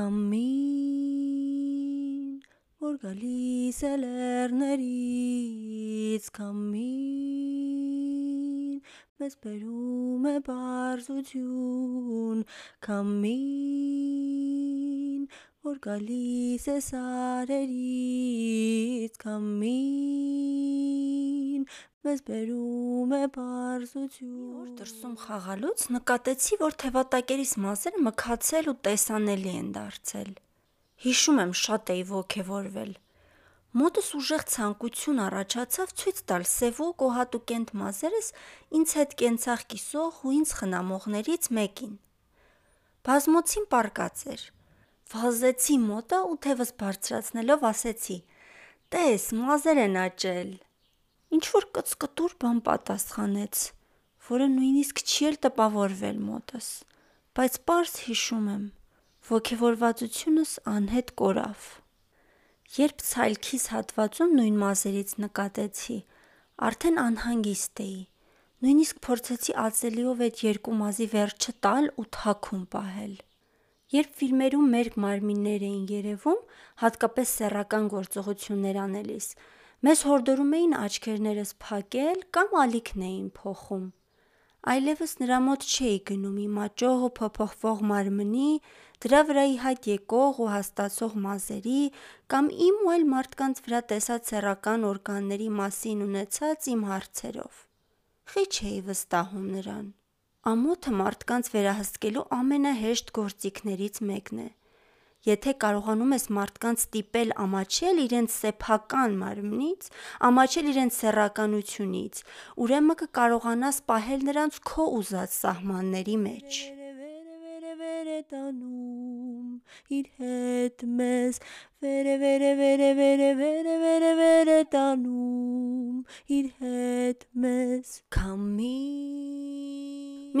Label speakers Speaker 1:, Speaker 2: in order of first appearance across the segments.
Speaker 1: Քամին, որ գալիս է լեռներից, քամին, մեզ բերում է բարձություն, քամին, որ գալիս է սարերից, քամին, մեզ բերում է բարձություն։ Որ դրսում խաղալուց նկատեցի, որ թևատակերիս մազերը մքացել ու տեսանելի են դարձել։ Հիշում եմ շատ էի ոգևորվել։ Մոտս ուժեղ ցանկություն առաջացավ ցույց տալ սևոկ ու հատուկենտ մազերս ինձ հետ կենցաղ կիսող ու ինձ խնամողներից մեկին։ Բազմոցին պարկած էր։ Վազեցի մոտը ու թևս բարձրացնելով ասեցի. «Տես, մազեր են աճել»։ Ինչ որ կծկտուր բան պատասխանեց, որը նույնիսկ չի էլ տպավորվել մոտս, բայց պարզ հիշում եմ։ Ոգևորվածությունս անհետ կորավ։ Երբ ցայլքիս հատվածում նույն մազերից նկատեցի, արդեն անհանգիստ էի։ Նույնիսկ փորձեցի ածելիով այդ երկու մազի վերջը տալ ու թաքուն պահել։ Երբ ֆիլմերում մերկ մարմիններ էին երևում, հատկապես սեռական գործողություններ անելիս, մեզ հորդորում էին աչքերներս փակել կամ ալիքն էին փոխում։ Այլևս նրա մոտ չէի գնում իմ աճող ու փոփոխվող մարմնի, դրա վրա ի հայտ եկող ու հաստացող մազերի կամ իմ ու այլ մարդկանց վրա տեսած սեռական օրգանների մասին ունեցած իմ հարցերով։ Խիչ էի վստահում նրան։ Ամոթը մարդկանց վերահսկելու ամենահեշտ գործիքներից մեկն է։ Եթե կարողանում ես մարդկանց ստիպել ամաչել իրենց սեփական մարմնից, ամաչել իրենց սեռականությունից, ուրեմն կկարողանաս պահել նրանց քո ուզած սահմանների մեջ։ տանում իր հետ մեզ, վերը վերը վերը վերը վերը վերը վերը տանում իր հետ մեզ։ Քամի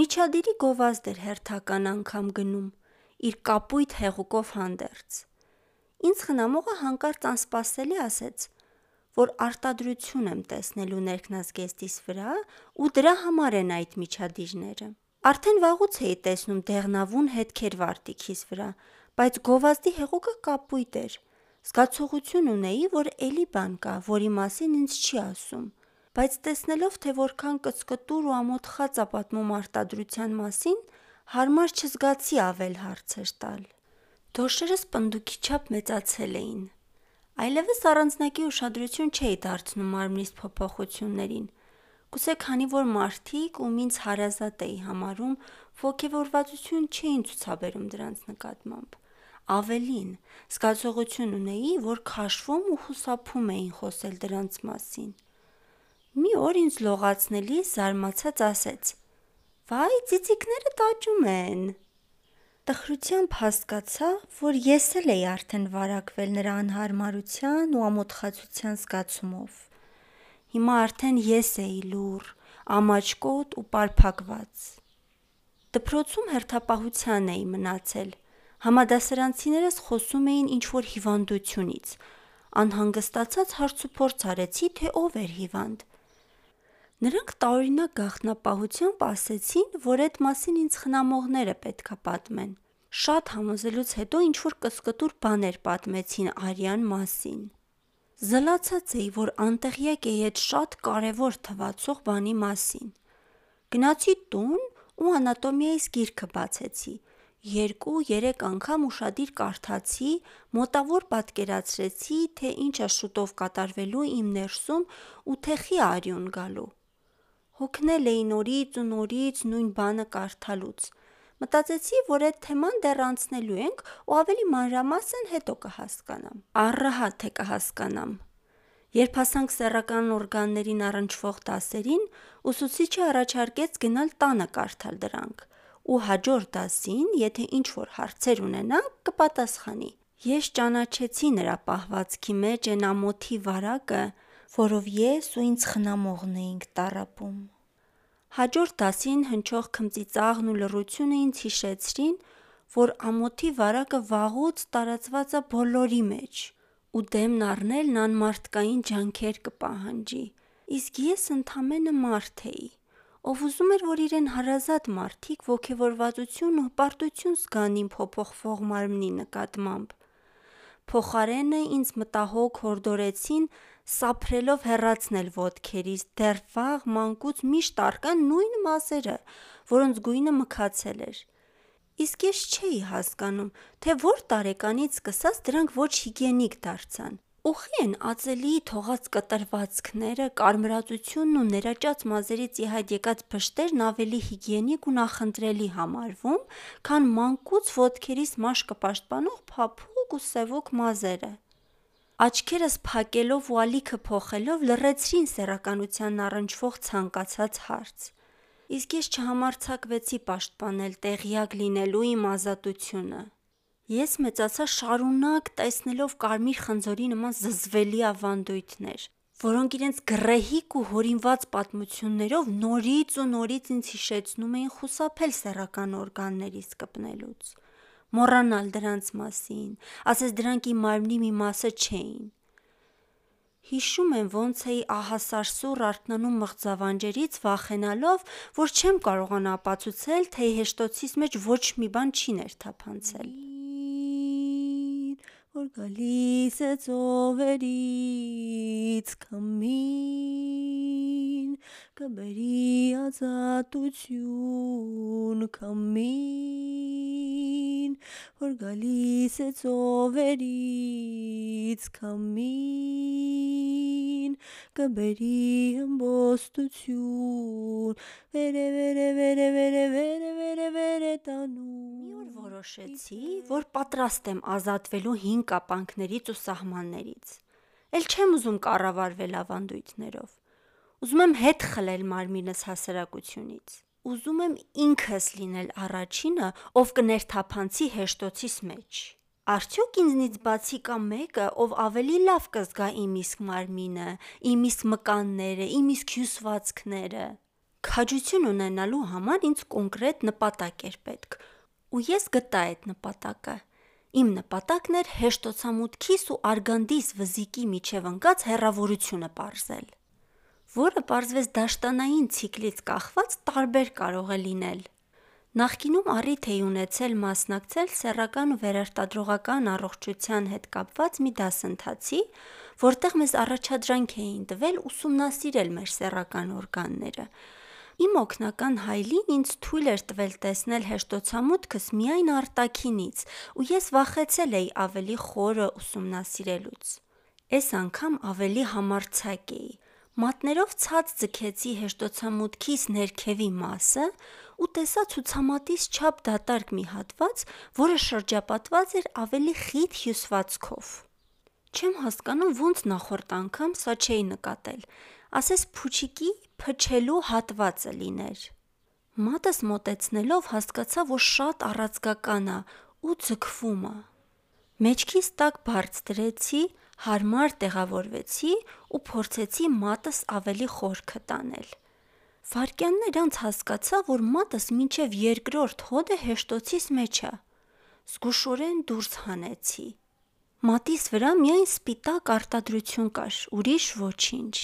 Speaker 1: Միջադիրի գովազդ էր հերթական անգամ գնում իր կապույտ հեղուկով հանդերձ։ Ինձ խնամողը հանկարծ անսպասելի ասեց, որ արտադրություն եմ տեսնելու ներքնազգեստիս վրա ու դրա համար են այդ միջադիրները։ Արդեն վաղուց էի տեսնում դեղնավուն հետքեր վարտիքիս վրա, բայց գովազդի հեղուկը կապույտ էր։ Զգացողություն ունեի, որ էլի բան կա, որի մասին ինձ չի ասում, բայց տեսնելով, թե որքան կծկտուր ու ամոթխած ա պատմում արտադրության մասին, հարմար չզգացի ավել հարցեր տալ։ Դոշերս պնդուկի չափ մեծացել էին։ Այլևս առանձնակի ուշադրություն չէի դարձնում մարմնիս փոփոխություններին։ Գուցե քանի որ մարդիկ, ում ինձ հարազատ էի համարում, ոգևորվածություն չէին ցուցաբերում դրանց նկատմամբ։ Ավելին, զգացողություն ունեի, որ քաշվում ու խուսափում էին խոսել դրանց մասին։ Մի օր ինձ լողացնելիս զարմացած ասեց. «Վայ, ծիծիկներդ աճում են»։ Տխրությամբ հասկացա, որ ես էլ էի արդեն վարակվել նրա անհարմարության ու ամոթխածության զգացումով։ Հիմա արդեն ես էի լուռ, ամաչկոտ ու պարփակված։ Դպրոցում հերթապահության էի մնացել։ Համադասարանցիներս խոսում էին ինչ-որ հիվանդությունից։ Անհանգստացած հարցուփորձ արեցի, թե ով էր հիվանդ։ Նրանք տարօրինակ գաղտնապահությամբ ասեցին, որ էդ մասին ինձ խնամողները պետք է պատմեն։ Շատ համոզելուց հետո ինչ-որ կծկտուր բաներ պատմեցին արյան մասին։ Զլացած էի, որ անտեղյակ էի էդ շատ կարևոր թվացող բանի մասին։ Գնացի տուն ու անատոմիայիս գիրքը բացեցի։ Երկու-երեք անգամ ուշադիր կարդացի, մոտավոր պատկերացրեցի, թե ինչ ա շուտով կատարվելու իմ ներսում ու թե խի ա արյուն գալու։ Հոգնել էի նորից ու նորից նույն բանը կարդալուց։ Մտածեցի, որ էդ թեման դեռ անցնելու ենք ու ավելի մանրամասն հետո կհասկանամ։ Առհատ թե կհասկանամ։ Երբ հասանք սեռական օրգաններին առնչվող դասերին, ուսուցիչը առաջարկեց գնալ տանը կարդալ դրանք, ու հաջորդ դասին, եթե ինչ-որ հարցեր ունենանք, կպատասխանի։ Ես ճանաչեցի նրա պահվածքի մեջ էն ամոթի վարակը, որով ես ու ինձ խնամողն էինք տառապում։ Հաջորդ դասին հնչող քմծիծաղն ու լռությունը ինձ հիշեցրին, որ ամոթի վարակը վաղուց տարածված ա բոլորի մեջ, ու դեմն առնելն անմարդկային ջանքեր կպահանջի։ Իսկ ես ընդամենը մարդ էի, ով ուզում էր, որ իրեն հարազատ մարդիկ ողքեվորվածություն ու հպարտություն զգան իմ փոփոխվող մարմնի նկատմամբ։ Փոխարենը ինձ մտահոգ հորդորեցին սափրելով հեռացնել ոտքերից դեռ վաղ մանկուց միշտ առկան նույն մազերը, որոնց գույնը մքացել էր։ Իսկ ես չէի հասկանում, թե որ տարեկանից սկսած դրանք ոչ հիգիենիկ դարձան։ Ուղի են ածելի թողած կտրվածքները, կարմրածությունն ու ներաճած մազերից ի հայտ եկած փշտերն ավելի հիգիենիկ ու նախընտրելի համարվում, քան մանկուց ոտքերիս մաշկը պաշտպանող փափուկ ու սևուկ մազերը։ Աչքերս փակելով ու ալիքը փոխելով լռեցրին սեռականությանն առնչվող ցանկացած հարց։ Իսկ ես չհամարձակվեցի պաշտպանել տեղյակ լինելու իմ ազատությունը։ Ես մեծացա շարունակ տեսնելով կարմիր խնձորի նման զզվելի ավանդույթներ, որոնք իրենց գռեհիկ ու հորինված պատմություններով նորից ու նորից ինձ հիշեցնում էին խուսափել սեռական օրգաններից կպնելուց, մոռանալ դրանց մասին, ասես դրանք իմ մարմնի մի մասը չէին։ Հիշում եմ, ոնց էի ահասարսուռ արթնանում մղձավանջերից, վախենալով, որ չեմ կարողանա ապացուցել, թե հեշտոցիս մեջ ոչ մի բան չի ներթափանցել։ Որ գալիս է ծովերից քամին, կբերի ազատություն քամին, որ գալիս է ծովերից քամին, կբերի ըմբոստություն, վերը վերը վերը վերը վերը վերը վերը տանում։ Մի օր որոշեցի, որ պատրաստ եմ ազատվելու հին կապանքներից ու սահմաններից։ Էլ չեմ ուզում կառավարվել ավանդույթներով։ Ուզում եմ հետ խլել մարմինս հասարակությունից։ Ուզում եմ ինքս լինել առաջինը, ով կներթափանցի հեշտոցիս մեջ։ Արդյոք ինձնից բացի կա մեկը, ով ավելի լավ կզգա իմ իսկ մարմինը, իմ իսկ մկանները, իմ իսկ հյուսվածքները։ Քաջություն ունենալու համար ինձ կոնկրետ նպատակ էր պետք, ու ես գտա այդ նպատակը։ Իմ նպատակն էր հեշտոցամուտքիս ու արգանդիս վզիկի միջև ընկած հեռավորությունը պարզել, որը պարզվեց դաշտանային ցիկլից կախված տարբեր կարող է լինել։ Նախկինում առիթ էի ունեցել մասնակցել սեռական ու վերարտադրողական առողջության հետ կապված մի դասընթացի, որտեղ մեզ առաջադրանք էին տվել ուսումնասիրել մեր սեռական օրգանները։ Իմ օգնական հայլին ինձ թույլ էր տվել տեսնել հեշտոցամուտքս միայն արտաքինից, ու ես վախեցել էի ավելի խորը ուսումնասիրելուց։ Այս անգամ ավելի համարձակ էի։ Մատներով ցած ձգեցի հեշտոցամուտքիս ներքևի մասը ու տեսա ցուցամատիս չափ դատարկ մի հատված, որը շրջապատված էր ավելի խիտ հյուսվածքով։ Չեմ հասկանում, ոնց նախորդ անգամ սա չէի նկատել, ասես փուչիկի փչելու հատվածը լիներ։ Մատս մոտեցնելով հասկացա, որ շատ առածկական է ու ձգվում է։ Մեջքիս տակ բարձ դրեցի, հարմար տեղավորվեցի ու փորձեցի մատս ավելի խորքը տանել։ Վարկյաններ անց հասկացա, որ մատս մինչև երկրորդ հոդը հեշտոցիս մեջ է։ Զգուշորեն դուրս հանեցի։ Մատիս վրա միայն սպիտակ արտադրություն կար, ուրիշ ոչինչ։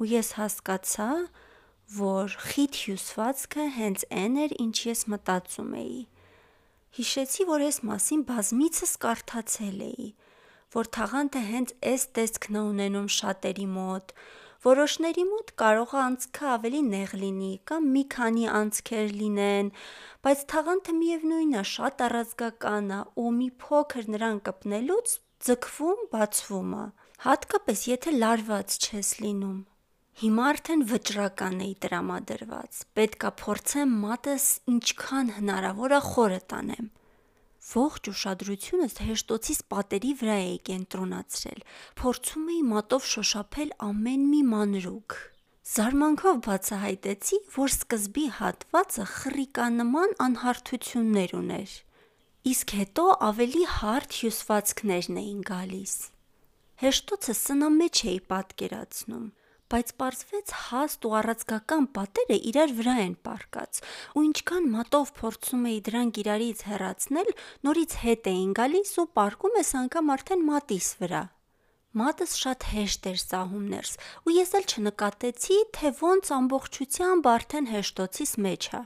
Speaker 1: Ու ես հասկացա, որ խիտ հյուսվածքը հենց այն էր, ինչ ես մտածում էի։ Հիշեցի, որ այս մասին բազմիցս կարդացել էի, որ թաղանթը հենց այս տեսքն է ունենում շատերի մոտ, որոշների մոտ կարող է անցքը ավելի նեղ լինի կամ մի քանի անցքեր լինեն, բայց թաղանթը միևնույնն է, շատ առազգական է ու մի փոքր նրան կպնելուց ձգվում, բացվում է։ Հատկապես եթե լարված չես լինում։ Հիմա արդեն վճռական էի տրամադրված։ Պետքա փորձեմ մատս ինչքան հնարավոր է խորը տանեմ։ Ողջ ուշադրությունս հեշտոցիս պատերի վրա էի կենտրոնացրել։ Փորձում էի մատով շոշափել ամեն մի մանրուք։ Զարմանքով բացահայտեցի, որ սկզբի հատվածը խռիկանման անհարթություններ ուներ, իսկ հետո ավելի հարթ հյուսվածքներն էին գալիս։ Հեշտոցը սնամեջ էի պատկերացնում բայց պարզվեց հաստ ու առածկական պատերը իրար վրա են պարկած, ու ինչքան մատով փորձում էի դրանք իրարից հեռացնել, նորից հետ էին գալիս ու պարկում ես անգամ արդեն մատիս վրա։ Մատս շատ հեշտ էր սահում ներս, ու ես էլ չնկատեցի, թե ոնց ամբողջությամբ արդեն հեշտոցիս մեջ է։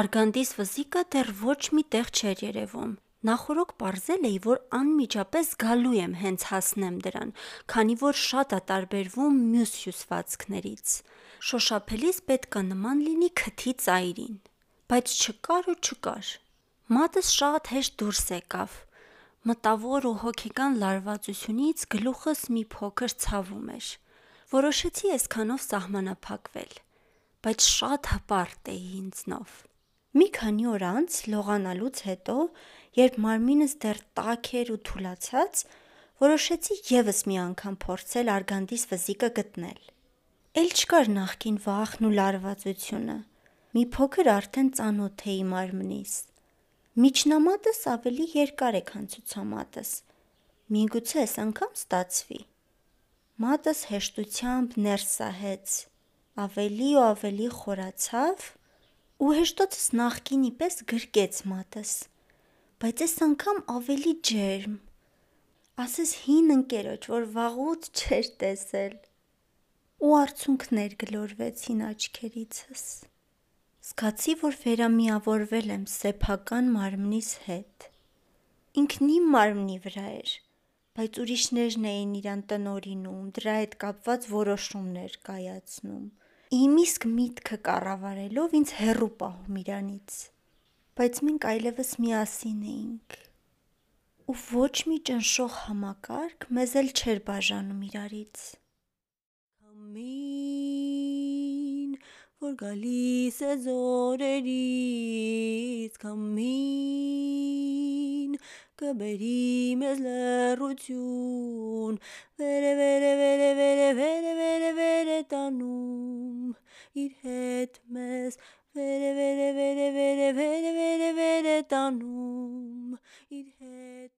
Speaker 1: Արգանդիս վզիկը դեռ ոչ մի տեղ չէր երևում։ Նախորոք parzել էի, որ անմիջապես գալու եմ հենց հասնեմ դրան, քանի որ շատ է տարբերվում մյուս հյուսվածքներից։ Շոշափելիս պետք է նման լինի քթի ծայրին, բայց չկար ու չկար։ Մատս շատ հեշտ դուրս եկավ։ Մտավոր ու հոգեկան լարվածությունից գլուխս մի փոքր ցավում էր։ Որոշեցի այսքանով սահմանափակվել, բայց շատ հպարտ էի ինձնով։ Մի քանի օր անց լողանալուց հետո, երբ մարմինս դեռ տաք էր ու թուլացած, որոշեցի եւս մի անգամ փորձել արգանդիս վզիկը գտնել։ Էլ չկար նախկին վախն ու լարվածությունը։ Մի փոքր արդեն ծանոթ էի մարմնիս։ Միջնամատս ավելի երկար է, քան ցուցամատս։ Միգուցե այս անգամ ստացվի։ Մատս հեշտությամբ ներս սահեց, ավելի ու ավելի խորացավ, ու հեշտոցս նախկինի պես գրկեց մատս, բայց այս անգամ ավելի ջերմ, ասես հին ընկերոջ, որ վաղուց չէր տեսել։ Ու արցունքներ գլորվեցին աչքերիցս։ Զգացի, որ վերամիավորվել եմ սեփական մարմնիս հետ։ Ինքն իմ մարմնի վրա էր, բայց ուրիշներն էին իրան տնօրինում, դրա հետ կապված որոշումներ կայացնում, իմ իսկ միտքը կառավարելով ինձ հեռու պահում իրանից։ Բայց մենք այլևս միասին էինք, ու ոչ մի ճնշող համակարգ մեզ էլ չէր բաժանում իրարից։ Քամին, որ գալիս է զորերից, քամին, կբերի մեզ լեռություն, վեր է, վեր է, վեր է, վեր է, վեր է, վեր է, վեր է տանում, իր հետ մեզ, վեր է, վեր է, վեր է, վեր է, վեր է, վեր է, վեր է տանում, իր հետ